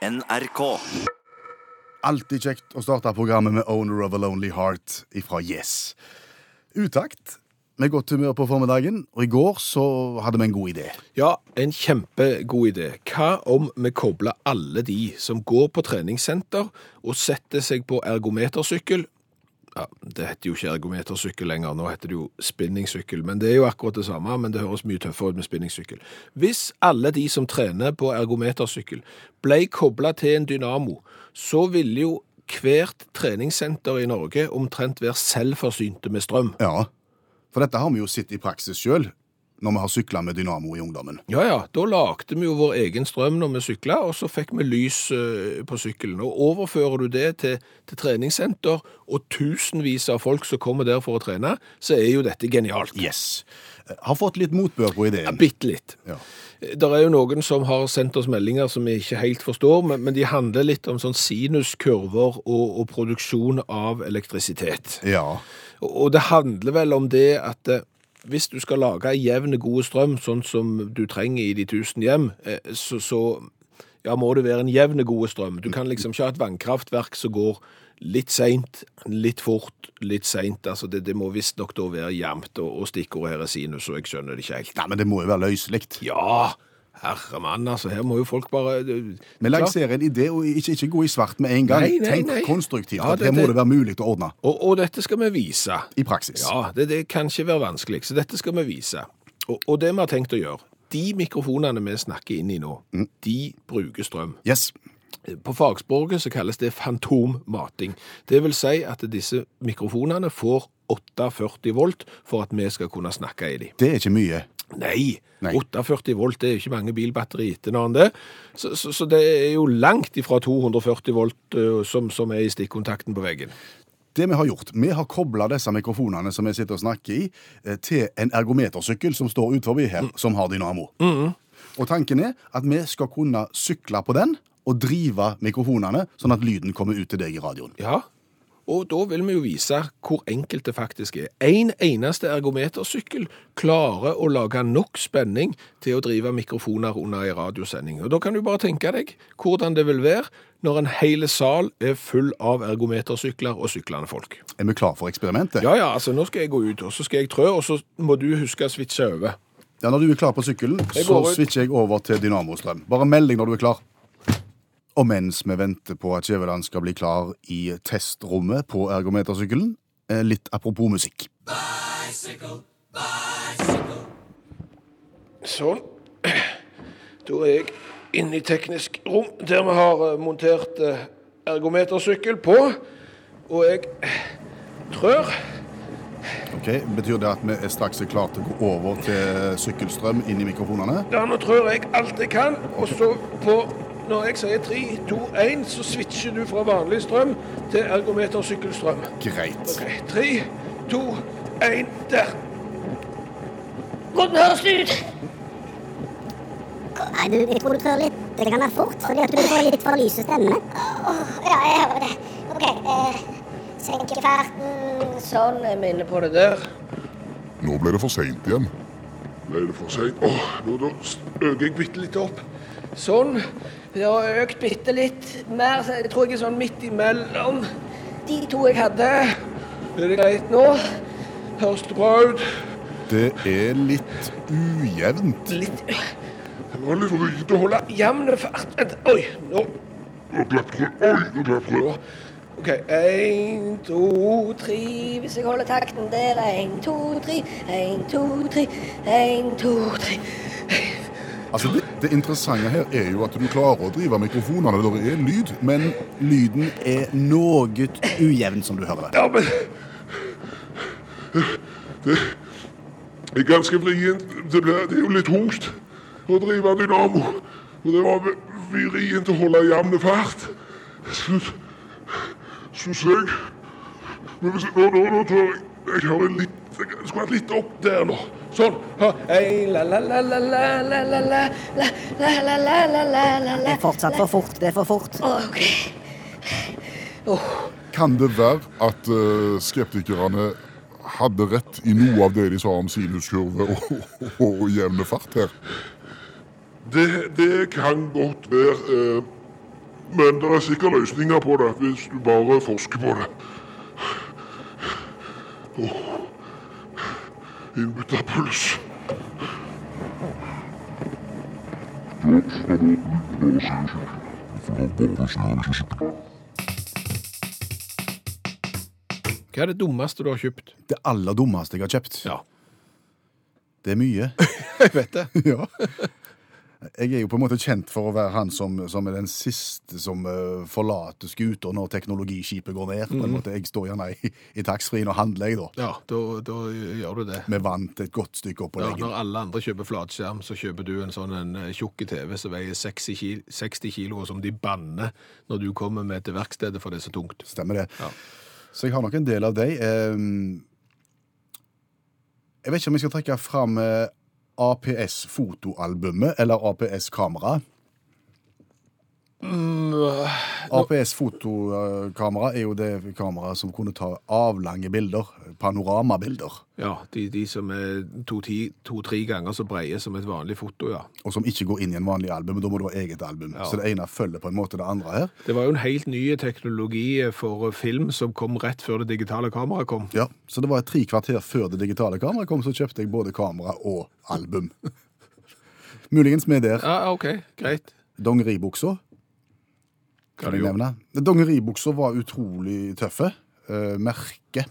NRK. Alltid kjekt å starte programmet med Owner of a Lonely Heart ifra Yes. Utakt. Med godt humør på formiddagen, og i går så hadde vi en god idé. Ja, en kjempegod idé. Hva om vi kobler alle de som går på treningssenter og setter seg på ergometersykkel? Ja, Det heter jo ikke ergometersykkel lenger, nå heter det jo spinningsykkel. Men det er jo akkurat det samme, men det høres mye tøffere ut med spinningsykkel. Hvis alle de som trener på ergometersykkel ble kobla til en dynamo, så ville jo hvert treningssenter i Norge omtrent være selvforsynte med strøm. Ja, for dette har vi jo sett i praksis sjøl, når vi har sykla med dynamo i ungdommen. Ja, ja, da lagde vi jo vår egen strøm når vi sykla, og så fikk vi lys eh, på sykkelen. Og overfører du det til, til treningssenter og tusenvis av folk som kommer der for å trene, så er jo dette genialt. Yes. Har fått litt motbør på Ja, ideen. bitte litt. Ja. Det er jo noen som har sendt oss meldinger som vi ikke helt forstår, men, men de handler litt om sånn sinuskurver og, og produksjon av elektrisitet. ja. Og og det handler vel om det at eh, hvis du skal lage jevn god strøm, sånn som du trenger i de tusen hjem, eh, så, så ja, må det være en jevn god strøm. Du kan liksom ikke ha et vannkraftverk som går litt seint, litt fort, litt seint. Altså det, det må visstnok da være jevnt, og, og stikkordet her er sinus, og jeg skjønner det ikke helt. Nei, men det må jo være løselig. Ja, herre mann, altså, her må jo folk bare Vi lanserer en idé, og ikke, ikke gå i svart med en gang. Nei, nei, Tenk nei. konstruktivt. Ja, at det- her må det- være mulig å ordne Og, og dette skal vi vise. i praksis. Ja, det, det kan ikke være vanskelig, så dette skal vi vise. Og, og det vi har tenkt å gjøre, de mikrofonene vi snakker inn i nå, de bruker strøm. Yes. På fagspråket så kalles det fantommating. Det vil si at disse mikrofonene får 48 volt for at vi skal kunne snakke i dem. Det er ikke mye. Nei, Nei. 48 volt det er jo ikke mange bilbatteri etter enn det. Så, så, så det er jo langt ifra 240 volt som, som er i stikkontakten på veggen. Det vi har gjort, vi har kobla disse mikrofonene som vi sitter og snakker i, eh, til en ergometersykkel som står ut forbi her, som har dynamo. Og tanken er at vi skal kunne sykle på den og drive mikrofonene, sånn at lyden kommer ut til deg i radioen. Ja, og da vil vi jo vise hvor enkelt det faktisk er. En eneste ergometersykkel klarer å lage nok spenning til å drive mikrofoner under en radiosending. Og da kan du bare tenke deg hvordan det vil være når en hel sal er full av ergometersykler og syklende folk. Er vi klar for eksperimentet? Ja, ja, altså nå skal jeg gå ut, og så skal jeg trø, og så må du huske å switche over. Ja, Når du er klar på sykkelen, så switcher jeg over til dynamostrøm. Bare meld deg når du er klar. Og mens vi venter på at Skjæveland skal bli klar i testrommet på ergometersykkelen, eh, litt apropos musikk. Sånn. Da er jeg inne i teknisk rom, der vi har eh, montert eh, ergometersykkel på. Og jeg trør. Ok, Betyr det at vi er straks er klare til å gå over til sykkelstrøm inn i mikrofonene? Ja, nå trør jeg alt jeg kan, og så på Når jeg sier 3, 2, 1, så switcher du fra vanlig strøm til ergometer sykkelstrøm. Greit. Okay. 3, 2, 1, der. Hvordan høres det ut? Nei, du, jeg tror du trør litt. Det kan være fort, fordi at du får litt for lyse stemme ja, jeg hører det. OK. Eh, senke farten. Sånn, jeg minner på det. Der. Nå ble det for seint igjen. Ble det for seint? Åh, nå da øker jeg bitte litt opp. Sånn. Det har økt bitte litt mer. så Jeg tror jeg er sånn midt imellom de to jeg hadde. Er det greit nå? Høres det bra ut? Det er litt ujevnt. Litt Det var litt vrient å holde jevn fart. Vent, oi, nå Nå det. Oi, nå det. OK. Én, to, tre Hvis jeg holder takten der. Én, to, tre. Én, to, tre. Én, to, tre. Altså, det, det interessante her er jo at du klarer å drive mikrofonene når det er lyd, men lyden er noe ujevn, som du hører det. Ja, men Det er ganske vrient. Det, det er jo litt tungt å drive dynamo. Og det var vrient å holde jevn fart. Syns jeg. Men hvis, nå, nå, nå tror jeg jeg det litt Jeg skulle hatt litt opp der nå. Sånn. Det er fortsatt for fort. Det er for fort. Ok. Kan det være at skeptikerne hadde rett i noe av det de sa om sinuskurve og, og, og jevne fart her? Det, det kan godt være. Men det er sikkert løsninger på det hvis du bare forsker på det. Oh. Åh. Innbytterpuls. Hva er det dummeste du har kjøpt? Det aller dummeste jeg har kjøpt, Ja, det er mye. jeg vet det. ja. Jeg er jo på en måte kjent for å være han som, som er den siste som uh, forlater skuter når teknologiskipet går ned. måte. Jeg står gjerne i, i taxfree-en og handler, jeg, da. Ja, da, da gjør du det. Med vann til et godt stykke opp på Ja, leggen. når alle andre kjøper flatskjerm, så kjøper du en sånn en eh, tjukk TV som veier 60 kilo, 60 kilo, og som de banner når du kommer med til verkstedet, for det er så tungt. Stemmer det. Ja. Så jeg har nok en del av deg. Um, Jeg vet ikke om jeg skal trekke fram eh, APS-fotoalbumet eller APS-kamera. APS-fotokamera er jo det kameraet som kunne ta avlange bilder, panoramabilder, Ja, de, de som er to-tre to, ganger så breie som et vanlig foto, ja. og som ikke går inn i en vanlig album. Da må du ha eget album. Ja. Så det ene følger på en måte det andre her. Det var jo en helt ny teknologi for film som kom rett før det digitale kameraet kom. Ja, Så det var tre kvarter før det digitale kameraet kom, så kjøpte jeg både kamera og album. Muligens med der Ja, ok, greit. dongeribuksa. Kan jeg nevne. Dongeribukser var utrolig tøffe. Uh, merke,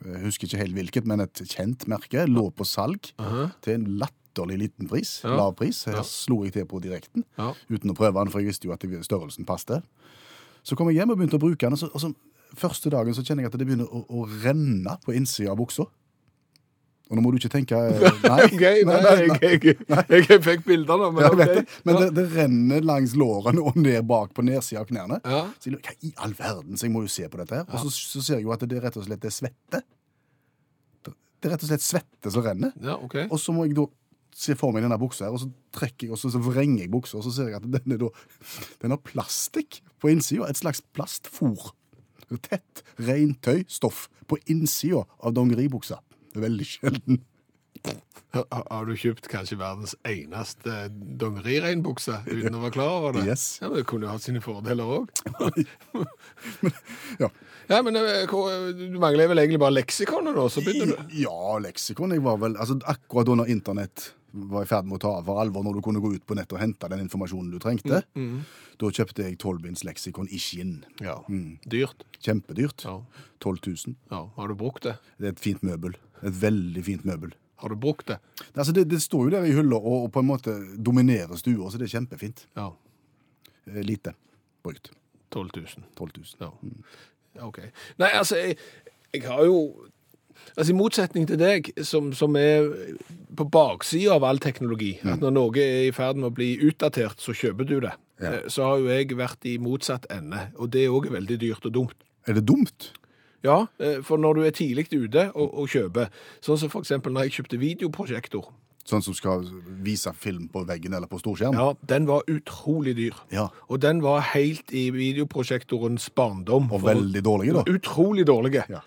jeg husker ikke helt hvilket, men et kjent merke, lå på salg Aha. til en latterlig liten pris. Ja. Lav pris. Her Ja. slo jeg til på direkten, Ja. uten å prøve den, for jeg visste jo at størrelsen passte. Så kom jeg hjem og begynte å bruke den, og så, og så første dagen så kjenner jeg at det begynner å, å renne på innsida av buksa. Og nå må du ikke tenke Nei, Ok, nei, jeg, jeg, jeg, jeg fikk bilder nå, men Ja, okay. ok. det. Men Ja. det, det renner langs lårene og ned bak på nedsida av knærne. Ja. Så jeg hva i all verden, så jeg må jo se på dette her. Og så, så ser jeg jo at det er rett og slett er svette. Det er rett og slett svette som renner. Ja, ok. Og så må jeg da se for meg denne buksa her, og så trekker jeg, og så, så vrenger jeg buksa, og så ser jeg at den da Den har plastikk på innsida. Et slags plastfôr. Tett, regntøy, stoff på innsida av dongeribuksa. Veldig sjelden. Har, du kjøpt kanskje verdens eneste dongeriregnbukse uten å være klar over det? Yes. Ja, men Det kunne jo hatt sine fordeler òg. Ja. Ja, men eh, du mangler vel egentlig bare leksikonet da? så begynner du. Ja, leksikon. Jeg var vel, altså Akkurat da når internett var i ferd med å ta av for alvor, når du kunne gå ut på nett og hente den informasjonen du trengte, da kjøpte jeg tolvbinds leksikon i skinn. Ja. Dyrt. Kjempedyrt. Ja. 12 000. ja. Har du brukt det? Det er et fint møbel. Et veldig fint møbel. Har du brukt det? Altså, det, det står jo der i hylla og, og på en måte dominerer stua, så det er kjempefint. Ja. Eh, Lite brukt. 12 000. 12 000. Ja. Mm. OK. Nei, altså, jeg, jeg har jo Altså, I motsetning til deg, som, som er på baksida av all teknologi, at når noe er i ferd med å bli utdatert, så kjøper du det. Ja. Eh, Så har jo jeg vært i motsatt ende, og det er òg veldig dyrt og dumt. Er det dumt? Ja, eh, for når du er tidlig ute og, og kjøper, sånn som eksempel når jeg kjøpte videoprosjektor, Sånn som skal vise film på veggen eller på storskjerm? ja, den var utrolig dyr. Ja. Og den var helt i videoprosjektorens barndom. Og veldig dårlig, da. Utrolig dårlig. Ja.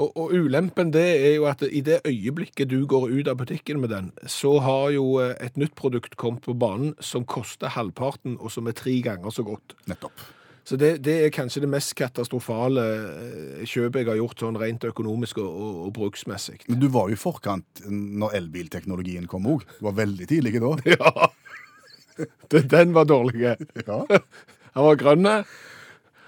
Og, og ulempen det er jo at i det øyeblikket du går ut av butikken med den, så har jo eh, et nytt produkt kommet på banen som koster halvparten, og som er tre ganger så godt. Nettopp. Så det, det er kanskje det mest katastrofale eh, kjøpet jeg har gjort sånn rent økonomisk og, og, og bruksmessig. Men du var jo i forkant når elbilteknologien kom òg. Du var veldig tidlig da. Ja, det, den var dårlig. Ja. Den var grønn.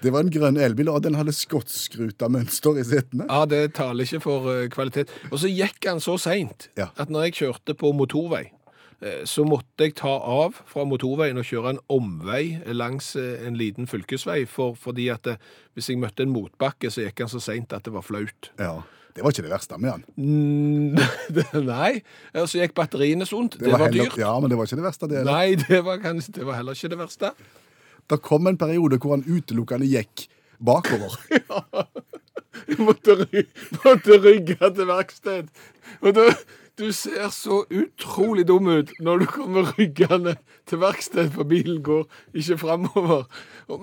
Det var en grønn elbil, og den hadde skottskruta mønster i setene. Ja, det taler ikke for eh, kvalitet. Og så gikk han så seint Ja. at når jeg kjørte på motorvei, så måtte jeg ta av fra motorveien og kjøre en omvei langs eh, en liten fylkesvei, for, fordi at det, hvis jeg møtte en motbakke, så gikk han så seint at det var flaut. Ja. Det var ikke det verste med han. Mm, Nei, så gikk batteriene sunt. Det, var, heller- dyrt. Ja, men det var ikke det verste. Det. Nei, det var, kanskje, det var heller ikke det verste. det kom en periode hvor han utelukkende gikk bakover. ja. Jeg måtte, måtte rygge til verksted. Og da, du ser så utrolig dum ut når du kommer ryggende til verksted, for bilen går ikke framover.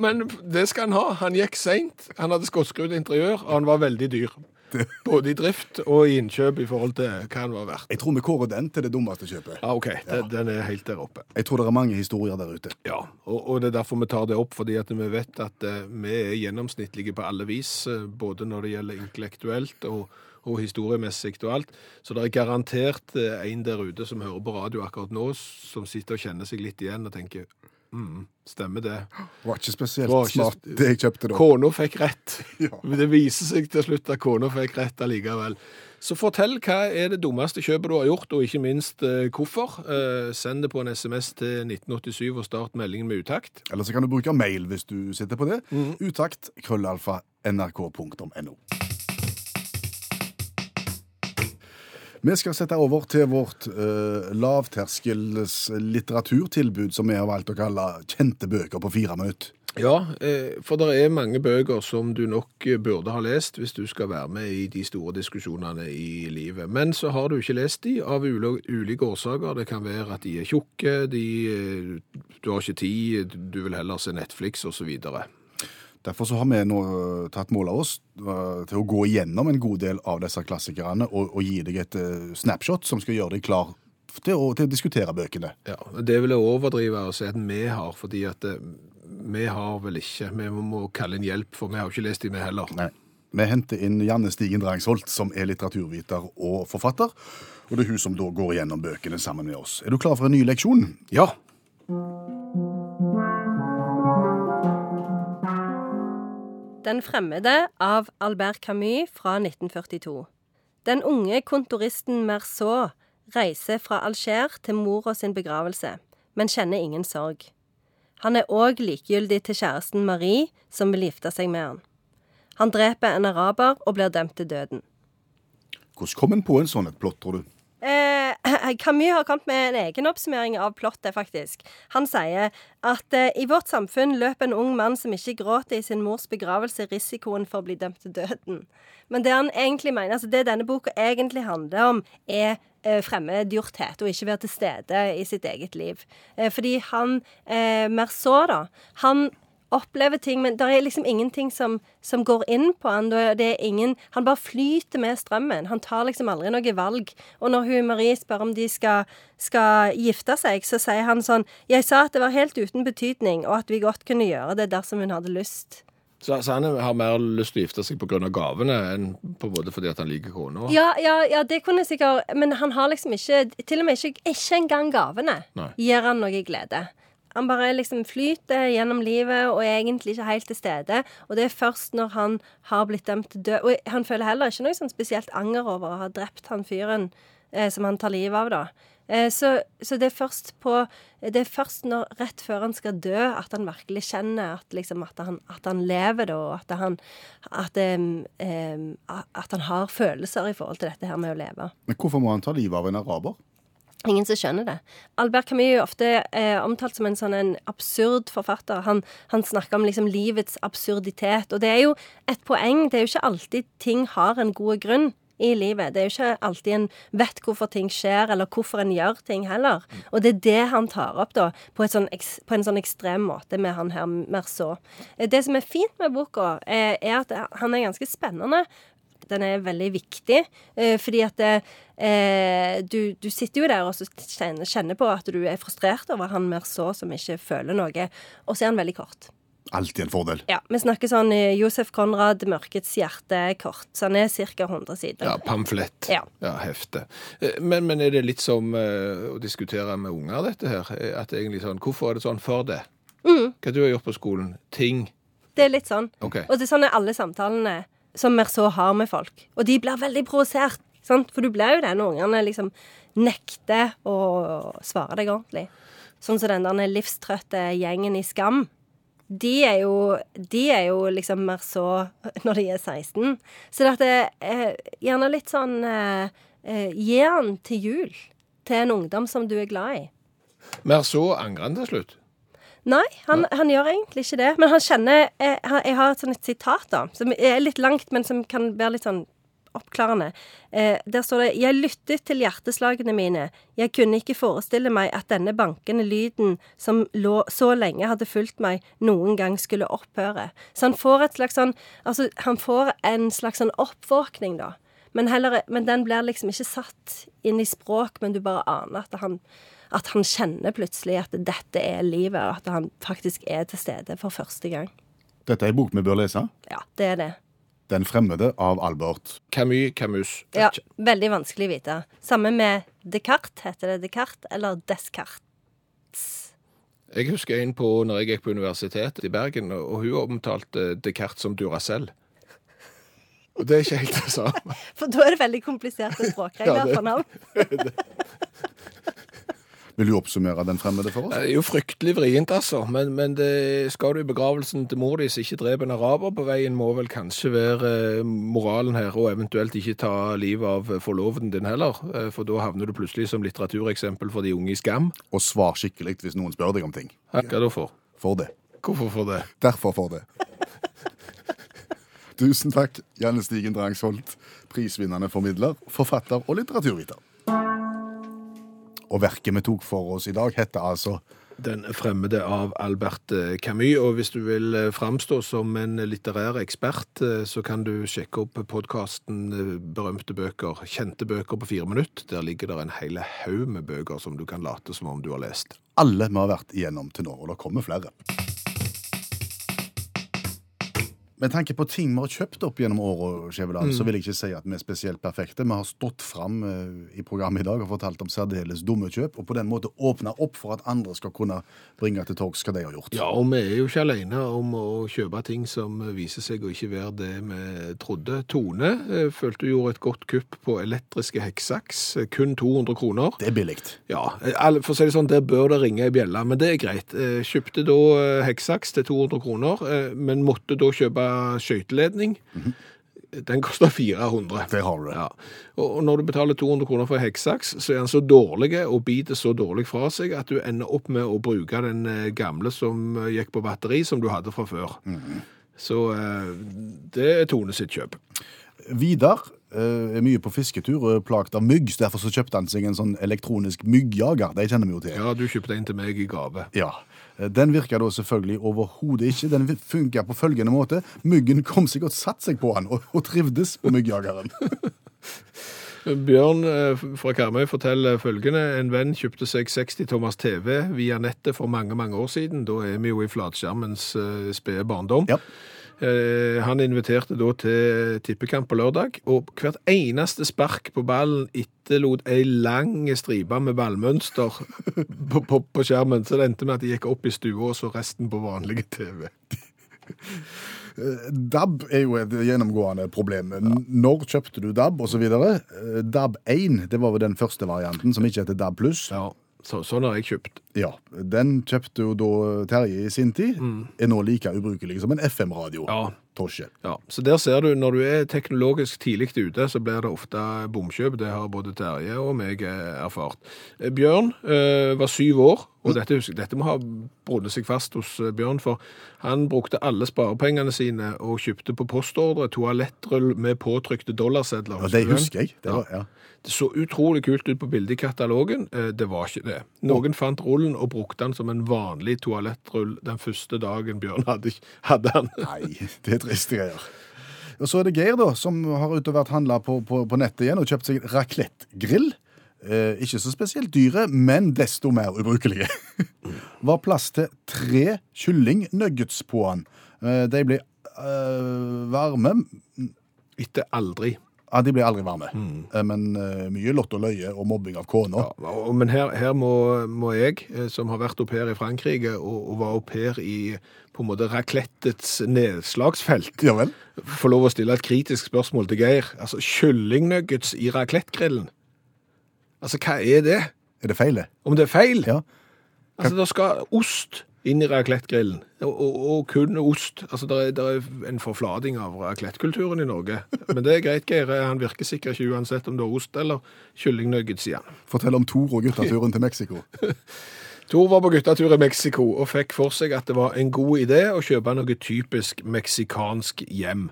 Men det skal han ha. Han gikk seint, han hadde skottskrudd interiør, og han var veldig dyr. Både i drift og i innkjøp i forhold til hva den var verdt. Jeg tror vi kårer den til det dummeste kjøpet. Ja, OK, den, den er helt der oppe. Jeg tror det er mange historier der ute. Ja, og, og det er derfor vi tar det opp, fordi at vi vet at uh, vi er gjennomsnittlige på alle vis, Uh, både når det gjelder intellektuelt og, og historiemessig og alt. Så det er garantert uh, en der ute som hører på radio akkurat nå, som sitter og kjenner seg litt igjen og tenker mm, stemmer det. Det var ikke spesielt var ikke- smart, det jeg kjøpte da. Kona fikk rett. Ja. Det viser seg til slutt at kona fikk rett allikevel. Så fortell hva er det dummeste kjøpet du har gjort, og ikke minst eh, hvorfor. Eh, send det på en SMS til 1987 og start meldingen med utakt. Eller så kan du bruke mail hvis du sitter på det. Utakt krøllalfa nrk.no. Vi skal sette over til vårt uh, lavterskels litteraturtilbud, som vi har valgt å kalle kjente bøker på fire minutter. Ja, eh, for det er mange bøker som du nok eh, burde ha lest hvis du skal være med i de store diskusjonene i livet. Men så har du ikke lest de av ulike årsaker. Det kan være at de er tjukke, de, du har ikke tid, du vil heller se Netflix osv. Derfor så har vi nå eh, tatt mål av oss eh, til å gå igjennom en god del av disse klassikerne og, og gi deg et eh, snapshot som skal gjøre deg klar til å, til å diskutere bøkene. Ja, det vil jeg overdrive å si at vi har, fordi at vi har vel ikke. Vi må kalle inn hjelp, for vi har jo ikke lest dem, vi heller. Nei. Vi henter inn Janne Stigen Drangsholt, som er litteraturviter og forfatter. Og det er hun som da går igjennom bøkene sammen med oss. Er du klar for en ny leksjon? Ja, Den fremmede av Albert Camus fra 1942. Den unge kontoristen Merceau reiser fra Alger til mora sin begravelse, men kjenner ingen sorg. Han er òg likegyldig til kjæresten Marie, som vil gifte seg med han. Han dreper en araber og blir dømt til døden. Hvordan kom en på en sånn et plott, tror du? Eh, Camus har kommet med en egen oppsummering av plottet, faktisk. Han sier at eh, i vårt samfunn løper en ung mann som ikke gråter i sin mors begravelse, risikoen for å bli dømt til døden. Men det han egentlig mener, altså det denne boka egentlig handler om, er eh, fremmedgjorthet, og ikke være til stede i sitt eget liv. Eh, fordi han, eh, Merceau, da, han opplever ting, men det er liksom ingenting som, som går inn på han. Ingen, han bare flyter med strømmen. Han tar liksom aldri noe valg. Og når hun Marie spør om de skal, skal gifte seg, så sier han sånn Jeg sa at det var helt uten betydning, og at vi godt kunne gjøre det dersom hun hadde lyst. så, så han har mer lyst til å gifte seg pga. gavene enn på en måte fordi at han liker kona? Ja, ja, ja, det kunne jeg sikkert Men han har liksom ikke Til og med ikke, ikke engang gavene Nei. gir han noe glede. Han bare liksom flyter gjennom livet og er egentlig ikke helt til stede. Og det er først når han har blitt dømt til død Og han føler heller ikke noe sånn spesielt anger over å ha drept han fyren eh, som han tar livet av, da. Eh, så, så det er først på Det er først når, rett før han skal dø, at han virkelig kjenner at, liksom, at, han, at han lever, da, og at han, at, em, at han har følelser i forhold til dette her med å leve. Men hvorfor må han ta livet av en araber? Ingen som skjønner det. Albert Camus er ofte eh, omtalt som en sånn en absurd forfatter. Han, han snakker om liksom livets absurditet. Og det er jo et poeng. Det er jo ikke alltid ting har en god grunn i livet. Det er jo ikke alltid en vet hvorfor ting skjer, eller hvorfor en gjør ting heller. Og det er det han tar opp, da, på, sånn, på en sånn ekstrem måte med han her Merceau. Eh, Det som er fint med boka, eh, er at han er ganske spennende. Den er veldig viktig, eh, fordi at det, eh, du, du sitter jo der og så kjenner, kjenner på at du er frustrert over han mer så som ikke føler noe, og så er han veldig kort. Alltid en fordel. Ja, Vi snakker sånn eh, Josef Konrad, 'Mørkets hjerte', kort. Så han er ca. 100 sider. Ja, pamflett. Ja. hefte. Eh, Men, men er det litt som å diskutere med unger, dette her? At det egentlig sånn, Hvorfor er det sånn for det? Hva du har gjort på skolen? Ting. Det er litt sånn. Okay. Og det er sånn er alle samtalene som Merceau har med folk. Og de blir veldig provosert. Sant? For du blir jo det når ungene liksom nekter å svare deg ordentlig. Sånn som den der livstrøtte gjengen i Skam. De er jo, de er jo liksom Merceau når de er 16. Så det er gjerne litt sånn eh, eh, Gi han til jul. Til en ungdom som du er glad i. Mer så angrer han til slutt. Nei, han, han gjør egentlig ikke det. Men han kjenner Jeg, jeg har et sånt et sitat, da, som er litt langt, men som kan være litt sånn oppklarende. Eh, der står det 'Jeg lyttet til hjerteslagene mine. Jeg kunne ikke forestille meg at denne bankende lyden som lå så lenge hadde fulgt meg, noen gang skulle opphøre'. Så han får et slags sånn Altså, han får en slags sånn oppvåkning, da. Men, heller, men den blir liksom ikke satt inn i språk, men du bare aner at han, at han kjenner plutselig at dette er livet, og at han faktisk er til stede for første gang. Dette er en bok vi bør lese. Ja, det er det. Den fremmede av Albert. Camus, Camus. Ja, Veldig vanskelig å vite. Samme med Descartes. Heter det Descartes eller Descartes? Jeg husker en på når jeg gikk på universitetet i Bergen, og hun omtalte Descartes som Duracell. Og det er ikke helt det samme. For da er det veldig kompliserte språkregler Ja, for navn. Vil du oppsummere Den fremmede for oss? Det er jo fryktelig vrient, altså. Men, men det, skal du i begravelsen til mor di, så ikke drep en araber på veien, må vel kanskje være eh, moralen her, og eventuelt ikke ta livet av forloveden din heller. eh, For da havner du plutselig som litteratureksempel for de unge i skam. Og svar skikkelig hvis noen spør deg om ting. Hva da for? For det. Hvorfor for det? Derfor for det. Tusen takk, Janne Stigen Drangsholt, prisvinnende formidler, forfatter og litteraturviter. Og verket vi tok for oss i dag, heter altså Den fremmede av Albert eh, Camus. Og hvis du vil eh, framstå som en litterær ekspert, eh, så kan du sjekke opp podkasten Berømte bøker, kjente bøker på fire minutter. Der ligger det en hel haug med bøker som du kan late som om du har lest. alle vi har vært igjennom til nå, og det kommer flere. Med tanke på ting vi har kjøpt opp gjennom året, mm. så vil jeg ikke si at vi er spesielt perfekte. Vi har stått fram eh, i programmet i dag og fortalt om særdeles dumme kjøp, og på den måte åpna opp for at andre skal kunne bringe til torgs hva de har gjort. Ja, og vi er jo ikke alene om å kjøpe ting som viser seg å ikke være det vi trodde. Tone eh, følte hun gjorde et godt kupp på elektriske hekksaks, eh, kun 200 kroner. Det er billig. Ja, for å si det sånn, der bør det ringe i bjelle, men det er greit. Kjøpte da hekksaks til 200 kroner, men måtte da kjøpe skøyteledning. Den koster 400. Det har du. Ja. Og når du betaler 200 kroner for hekksaks, så er den så dårlig og biter så dårlig fra seg at du ender opp med å bruke den eh, gamle som eh, gikk på batteri, som du hadde fra før. Så eh, det er Tone sitt kjøp. Vidar er mye på fisketur og er plaget av mygg, så derfor så kjøpte han seg en sånn elektronisk myggjager. Det kjenner vi jo til. Ja, du kjøpte en til meg i gave. Ja. Eh, Den virka da selvfølgelig overhodet ikke. Den funka på følgende måte. Myggen kom seg og satte seg på han, og, og trivdes på myggjageren. Bjørn eh, fra Karmøy forteller følgende. En venn kjøpte seg 60 Thomas TV via nettet for mange, mange år siden. Da er vi jo i flatskjermens spede barndom. Ja. Eh, han inviterte da til tippekamp på lørdag, og hvert eneste spark på ballen etterlot ei lang stripe med ballmønster på, på, på skjermen. Så det endte med at de gikk opp i stua og så resten på vanlige TV. DAB er jo et gjennomgående problem. Når kjøpte du DAB, osv.? DAB 1 det var vel den første varianten, som ikke heter DAB pluss. Ja, så, sånn har jeg kjøpt. Ja, Den kjøpte jo da Terje i sin tid. Er nå like ubrukelig som en FM-radio. Ja. Tosje. Ja, så der ser du, når du er teknologisk tidlig ute, så blir det ofte bomkjøp. Det har både Terje og meg eh, erfart. Eh, Bjørn øh, var syv år, og dette, dette må ha brunnet seg fast hos eh, Bjørn, for han brukte alle sparepengene sine og kjøpte på postordre toalettrull med påtrykte dollarsedler. Ja, Det husker jeg. Det var, ja. Det så utrolig kult ut på bildet i katalogen. Eh, Det var ikke det. Noen fant rullen og brukte den som en vanlig toalettrull den første dagen Bjørn hadde, hadde den. Nei, det er triste greier. Og så er det Geir, da, som har ute og vært handla på, på, på nettet igjen og kjøpt seg raclette-grill. Eh, ikke så spesielt dyre, men desto mer ubrukelige. Var plass til tre kyllingnuggets på han. Eh, de ble eh, varme. Etter aldri. Ja, De ble aldri varme, mm. men uh, mye lott og løye og mobbing av kona. Ja, men her, her må, må jeg, som har vært au pair i Frankrike, og, og var au pair i på en måte raklettets nedslagsfelt, Ja få lov å stille et kritisk spørsmål til Geir. Altså, kyllingnuggets i raclettgrillen. Altså, hva er det? Er det feil, det? Om det er feil? Ja. Altså, det skal ost inn i raclettgrillen, og, og, og kun ost. Altså, det er, er en forflading av raclettekulturen i Norge. Men det er greit, Geir. Han virker sikkert ikke uansett om det er ost eller kyllingnuggets igjen. Fortell om Tor og guttaturen til Mexico. Tor var på guttetur i Mexico og fikk for seg at det var en god idé å kjøpe noe typisk meksikansk hjem.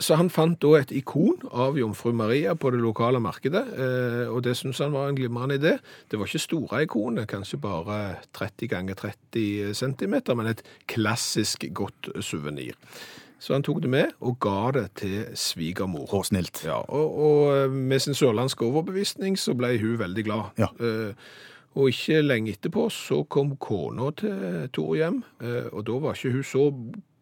Så han fant da et ikon av jomfru Maria på det lokale markedet, eh, og det syntes han var en glimrende idé. Det var ikke store ikonet, kanskje bare 30 ganger 30 cm, men et klassisk godt suvenir. Så han tok det med og ga det til svigermor. Og snilt. Ja, og, og med sin sørlandske overbevisning så ble hun veldig glad. Ja. Eh, og ikke lenge etterpå så kom kona til Tor hjem, eh, og da var ikke hun så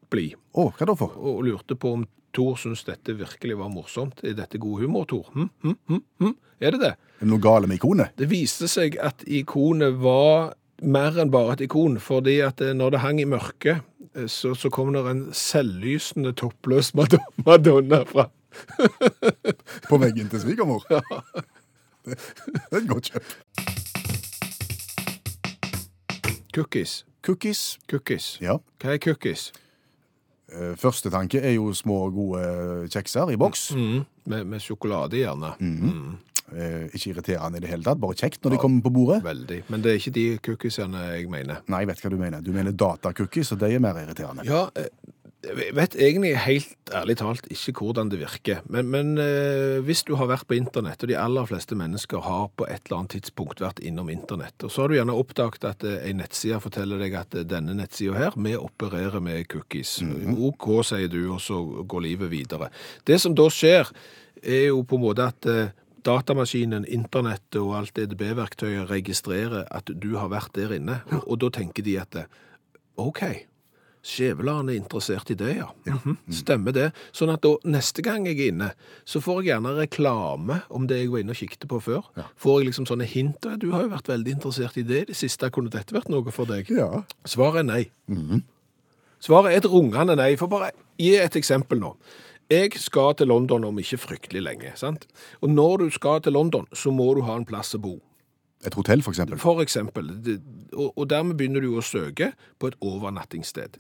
blid, Oh, hva da for? og lurte på om Tor syntes dette virkelig var morsomt. Er dette god humor, Tor? Hm? Hm? Hm? Hm? Er det det? Er det noe gale med ikonet? Det viste seg at ikonet var mer enn bare et ikon, fordi at eh, når det hang i mørket, eh, så, så kom det en selvlysende toppløs Madonna fra På veggen til svigermor? Ja. Det, det er et godt kjøp. Cookies. Cookies. Cookies. Ja. Hva er cookies? Eh, Første tanke er jo små, gode kjekser i boks. Mm, med, med sjokolade, gjerne. Mm. Eh, ikke irriterende i det hele tatt, bare kjekt når de kommer på bordet. Veldig. Men det er ikke de cookiesene jeg mener. Nei, jeg vet hva du mener. Du mener datacookies, og de er mer irriterende. Ja, eh, jeg vet egentlig helt ærlig talt ikke hvordan det virker. Men, men eh, hvis du har vært på internett, og de aller fleste mennesker har på et eller annet tidspunkt vært innom internett, og så har du gjerne oppdaget at eh, en nettside forteller deg at eh, denne nettsida her, vi opererer med cookies. OK, sier du, og så går livet videre. Det som da skjer, er jo på en måte at eh, datamaskinen, internettet og alt EDB-verktøyet registrerer at du har vært der inne, og, og da tenker de at eh, OK, Skjæveland er interessert i det, ja. Mhm, Stemmer det. Sånn at da neste gang jeg er inne, så får jeg gjerne reklame om det jeg var inne og kikket på før. Får jeg liksom sånne hint. og Du har jo vært veldig interessert i det i det siste. Kunne dette vært noe for deg? Ja. Svaret er nei. Svaret er et rungende nei. For bare gi et eksempel nå. Jeg skal til London om ikke fryktelig lenge. sant? Og når du skal til London, så må du ha en plass å bo. Et hotell, for eksempel. For eksempel. Og, og dermed begynner du å søke på et overnattingssted.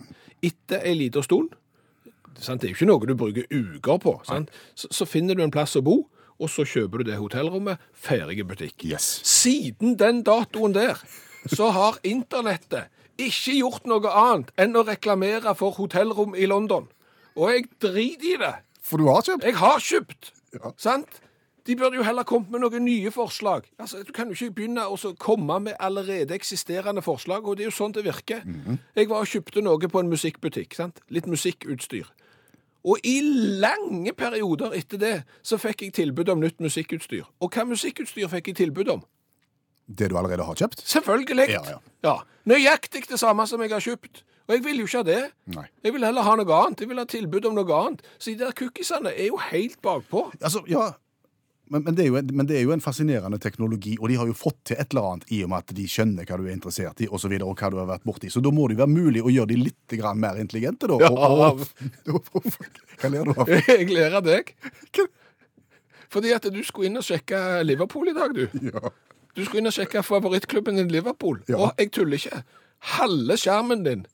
Etter en lita stund, sant? det er jo ikke noe du bruker uker på, sant? Så, så finner du en plass å bo, og så kjøper du det hotellrommet, ferdig butikk. Yes. Siden den datoen der, så har internettet ikke gjort noe annet enn å reklamere for hotellrom i London. Og jeg driter i det. For du har kjøpt? Jeg har kjøpt, Ja. sant? De burde jo heller kommet med noen nye forslag. Altså, Du kan jo ikke begynne å komme med allerede eksisterende forslag, og det er jo sånn det virker. Jeg var og kjøpte noe på en musikkbutikk, sant? litt musikkutstyr. Og i lange perioder etter det så fikk jeg tilbud om nytt musikkutstyr. Og hva musikkutstyr fikk jeg tilbud om? Det du allerede har kjøpt? Selvfølgelig! Ja, ja. Ja, Nøyaktig det samme som jeg har kjøpt. Og jeg vil jo ikke ha det. Nei. Jeg vil heller ha noe annet. Jeg vil ha tilbud om noe annet. Så de der kukkisene er jo helt bakpå. Altså, ja, men, men, det jo en, men det er jo en fascinerende teknologi, og de har jo fått til et eller annet i og med at de skjønner hva du er interessert i, og så videre, og hva du har vært borti. Så da må det jo være mulig å gjøre de litt mer intelligente, da. Ja. Hva ler du av? Jeg ler av deg. Fordi at du skulle inn og sjekke Liverpool i dag, du. Ja. Du skulle inn og sjekke favorittklubben din Liverpool. Ja. Og jeg tuller ikke. Halve skjermen din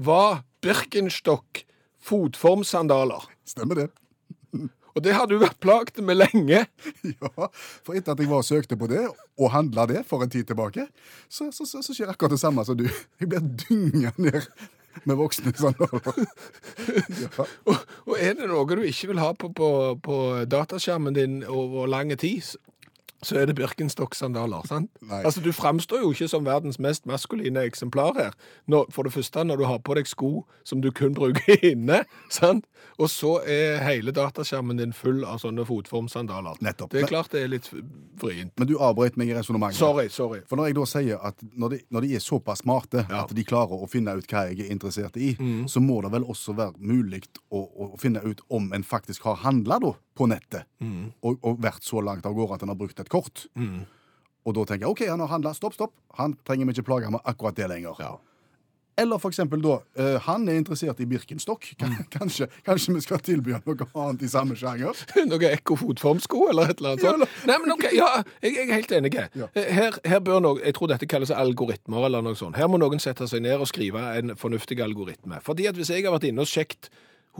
var Birkenstock fotformsandaler. Stemmer det. Og det har du vært plaget med lenge. Ja, for etter at jeg var og søkte på det, og handla det for en tid tilbake, så, så, så, så skjer akkurat det samme som du. Jeg blir dynga ned med voksne sandaler. Ja. Og, og er det noe du ikke vil ha på, på, på dataskjermen din over lang tid, så- er det Birkenstock-sandaler. sant? Nei. Altså, Du framstår jo ikke som verdens mest maskuline eksemplar her. Når, for det første når du har på deg sko som du kun bruker inne, sant? og så er hele dataskjermen din full av sånne fotformsandaler. Nettopp. Det er klart det er litt vrient. Men du avbrøt meg i resonnementet. Sorry, sorry. For når jeg da sier at når de, når de er såpass smarte Ja. at de klarer å finne ut hva jeg er interessert i, så må det vel også være mulig å, å finne ut om en faktisk har handla på nettet, og, og vært så langt av gårde at en har brukt et kort. Og da tenker jeg OK, han har handla, stopp, stopp. Han trenger vi ikke plage med akkurat det lenger. Ja. Eller for eksempel da, uh, han er interessert i Birkenstock. Kan- Kanskje, kanskje vi skal tilby han noe annet i samme sjanger? Noe ekko-fotformsko eller et eller annet sånt? Nei, men ok, ja, jeg, jeg er helt enig. Ja. Her, her bør noen, jeg tror dette kalles algoritmer eller noe sånt. Her må noen sette seg ned og skrive en fornuftig algoritme. Fordi at hvis jeg har vært inne og sjekt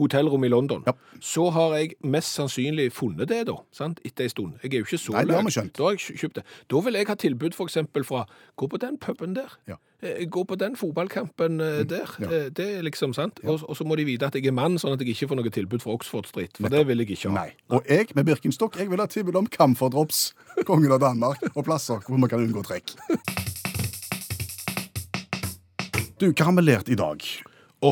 hotellrom i London, Ja. så har jeg mest sannsynlig funnet det da, sant? etter en stund. Jeg er jo ikke så Nei, det har vi skjønt. Da har jeg kjøpt det. Da vil jeg ha tilbud eksempel fra, gå på den puben der. Ja. Eh, Gå på den fotballkampen eh, der. ja. Eh, Det er liksom sant. Og, og så må de vite at jeg er mann, sånn at jeg ikke får noe tilbud fra Oxford Street. For det vil jeg ikke ha. Nei. Og jeg med Birkenstock jeg vil ha tilbud om Camphor kongen av Danmark, og plasser hvor man kan unngå trekk. Du, hva har vi lært i dag? Å,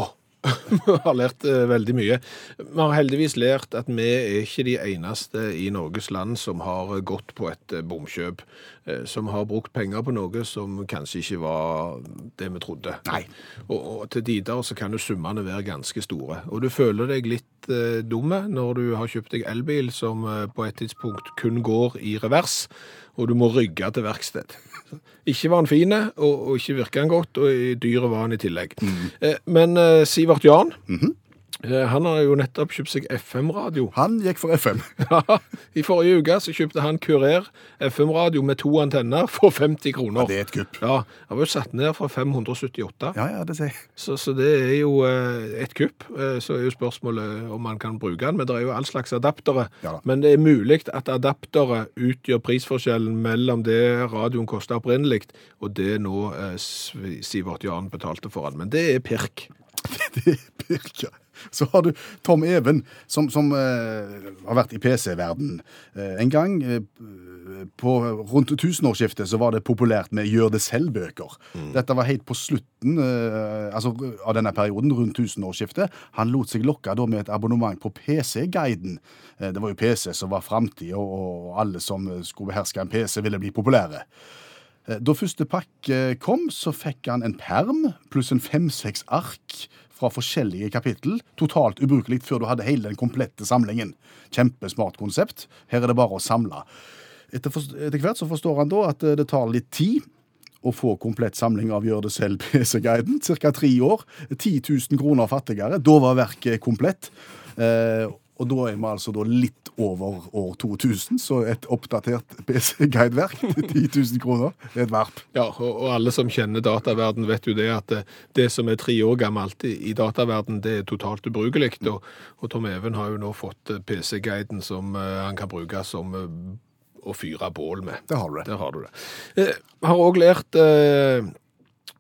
vi har lært eh, veldig mye. Vi har heldigvis lært at vi er ikke de eneste i Norges land som har gått på et eh, bomkjøp, eh, som har brukt penger på noe som kanskje ikke var det vi trodde. Nei. Og, og til tider så kan jo summene være ganske store. Og du føler deg litt eh, dumme når du har kjøpt deg elbil som eh, på et tidspunkt kun går i revers, og du må rygge til verksted. Ikke var han fin, og, og ikke virka han godt, og dyret var han i tillegg. Mm. Men eh, Sivert Jan, eh, han har jo nettopp kjøpt seg FM-radio. Han gikk for FM. ja, I forrige uke så kjøpte han Kurer FM-radio med to antenner for 50 kroner. Det er et kupp. Ja, han var jo satt ned fra 578. Ja, ja, det sier. Så, så det er jo eh, et kupp. Eh, Så er jo spørsmålet om man kan bruke den. Men det er jo all slags adaptere. Ja. Men det er mulig at adaptere utgjør prisforskjellen mellom det radioen kosta opprinnelig, og det nå eh, Sivert Jan betalte for den. Men det er pirk. Det er Birka. Så har du Tom Even, som, som eh, har vært i PC-verden. Eh, en gang eh, på rundt tusenårsskiftet så var det populært med gjør det selv-bøker. Dette var helt på slutten eh, altså, av denne perioden, rundt tusenårsskiftet. Han lot seg lokke da med et abonnement på PC-guiden. Eh, det var jo PC som var framtida, og, alle som skulle beherske en PC, ville bli populære. Eh, Da første pakke kom, så fikk han en perm pluss en fem-seks ark fra forskjellige kapittel. Totalt ubrukelig før du hadde hele den komplette samlingen. Kjempesmart konsept. Her er det bare å samle. Etter, etter hvert så forstår han da at eh, det tar litt tid å få komplett samling av Gjør det selv PC-guiden. Cirka tre år. 10 000 kroner fattigere. Da var verket komplett. Eh, og da er vi altså da litt over år 2000, så et oppdatert PC-guideverk til 10 000 kroner er et verp. Ja, og, alle som kjenner dataverden vet jo det at det, det som er tre år gammelt i, dataverden, det er totalt ubrukelig. Og, og Tom Even har jo nå fått eh, PC-guiden som eh, han kan bruke som eh, å fyre bål med. Det har du det. Der har du det. Jeg har òg lært eh,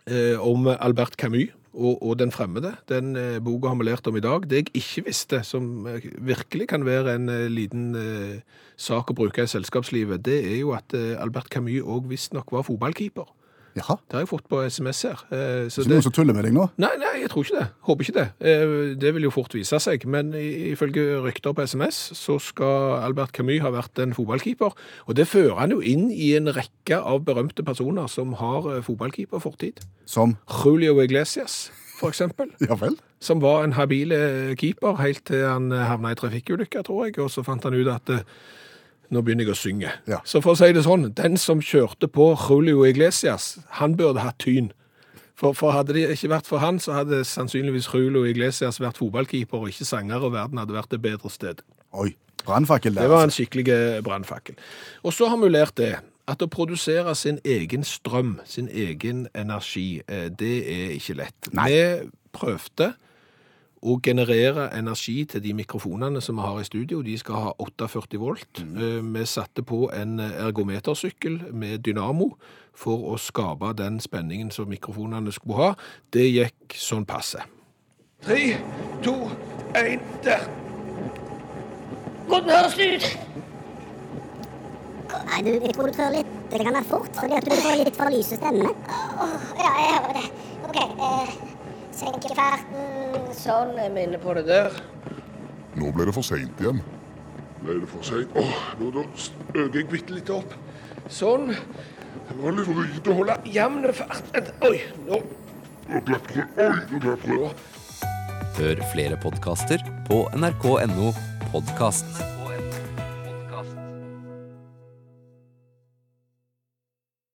eh, om Albert Camus. Og, og Den fremmede. Den eh, boka har vi lært om i dag. Det jeg ikke visste, som eh, virkelig kan være en eh, liten eh, sak å bruke i selskapslivet, det er jo at eh, Albert Camus òg visstnok var fotballkeeper. Jaha. Det har jeg fått på SMS her. Eh, så det det, noen som tuller med deg nå? nei, nei, jeg tror ikke det. Håper ikke det. Eh, Det vil jo fort vise seg. Men ifølge rykter på SMS så skal Albert Camus ha vært en fotballkeeper. Og det fører han jo inn i en rekke av berømte personer som har eh, fotballkeeperfortid. Som Julio Iglesias, for eksempel. Ja vel? Som var en habile keeper helt til han havna i trafikkulykke, tror jeg. Og så fant han ut at nå begynner jeg å synge. Ja. Så for å si det sånn, den som kjørte på Julio Iglesias, han burde hatt tyn. For, for hadde det ikke vært for han, så hadde sannsynligvis Julio Iglesias vært fotballkeeper og ikke sanger, og verden hadde vært et bedre sted. Oi. Brannfakkel der. Det var en altså. skikkelig brannfakkel. Og så har vi lært det, at å produsere sin egen strøm, sin egen energi, eh, det er ikke lett. Vi prøvde å generere energi til de mikrofonene som vi har i studio. De skal ha 48 volt. Mm. Vi satte på en ergometersykkel med dynamo for å skape den spenningen som mikrofonene skulle ha. Det gikk sånn passe. Tre, to, én, der! Hvordan høres det ut? Nei, du, jeg tror du trør litt det kan være fort, fordi at du får litt for lyse stemme. ja, jeg hører det. OK. Eh, senke farten. Sånn, er vi inne på det der. Nå ble det for seint igjen. Ble det for seint? Åh, nå da øker jeg bitte litt opp. Sånn. Det var litt vrient å holde. Jevn fart. Oi, nå Nå glapp det. Oi, nå glapp det. Hør flere podkaster på nrk.no podkast.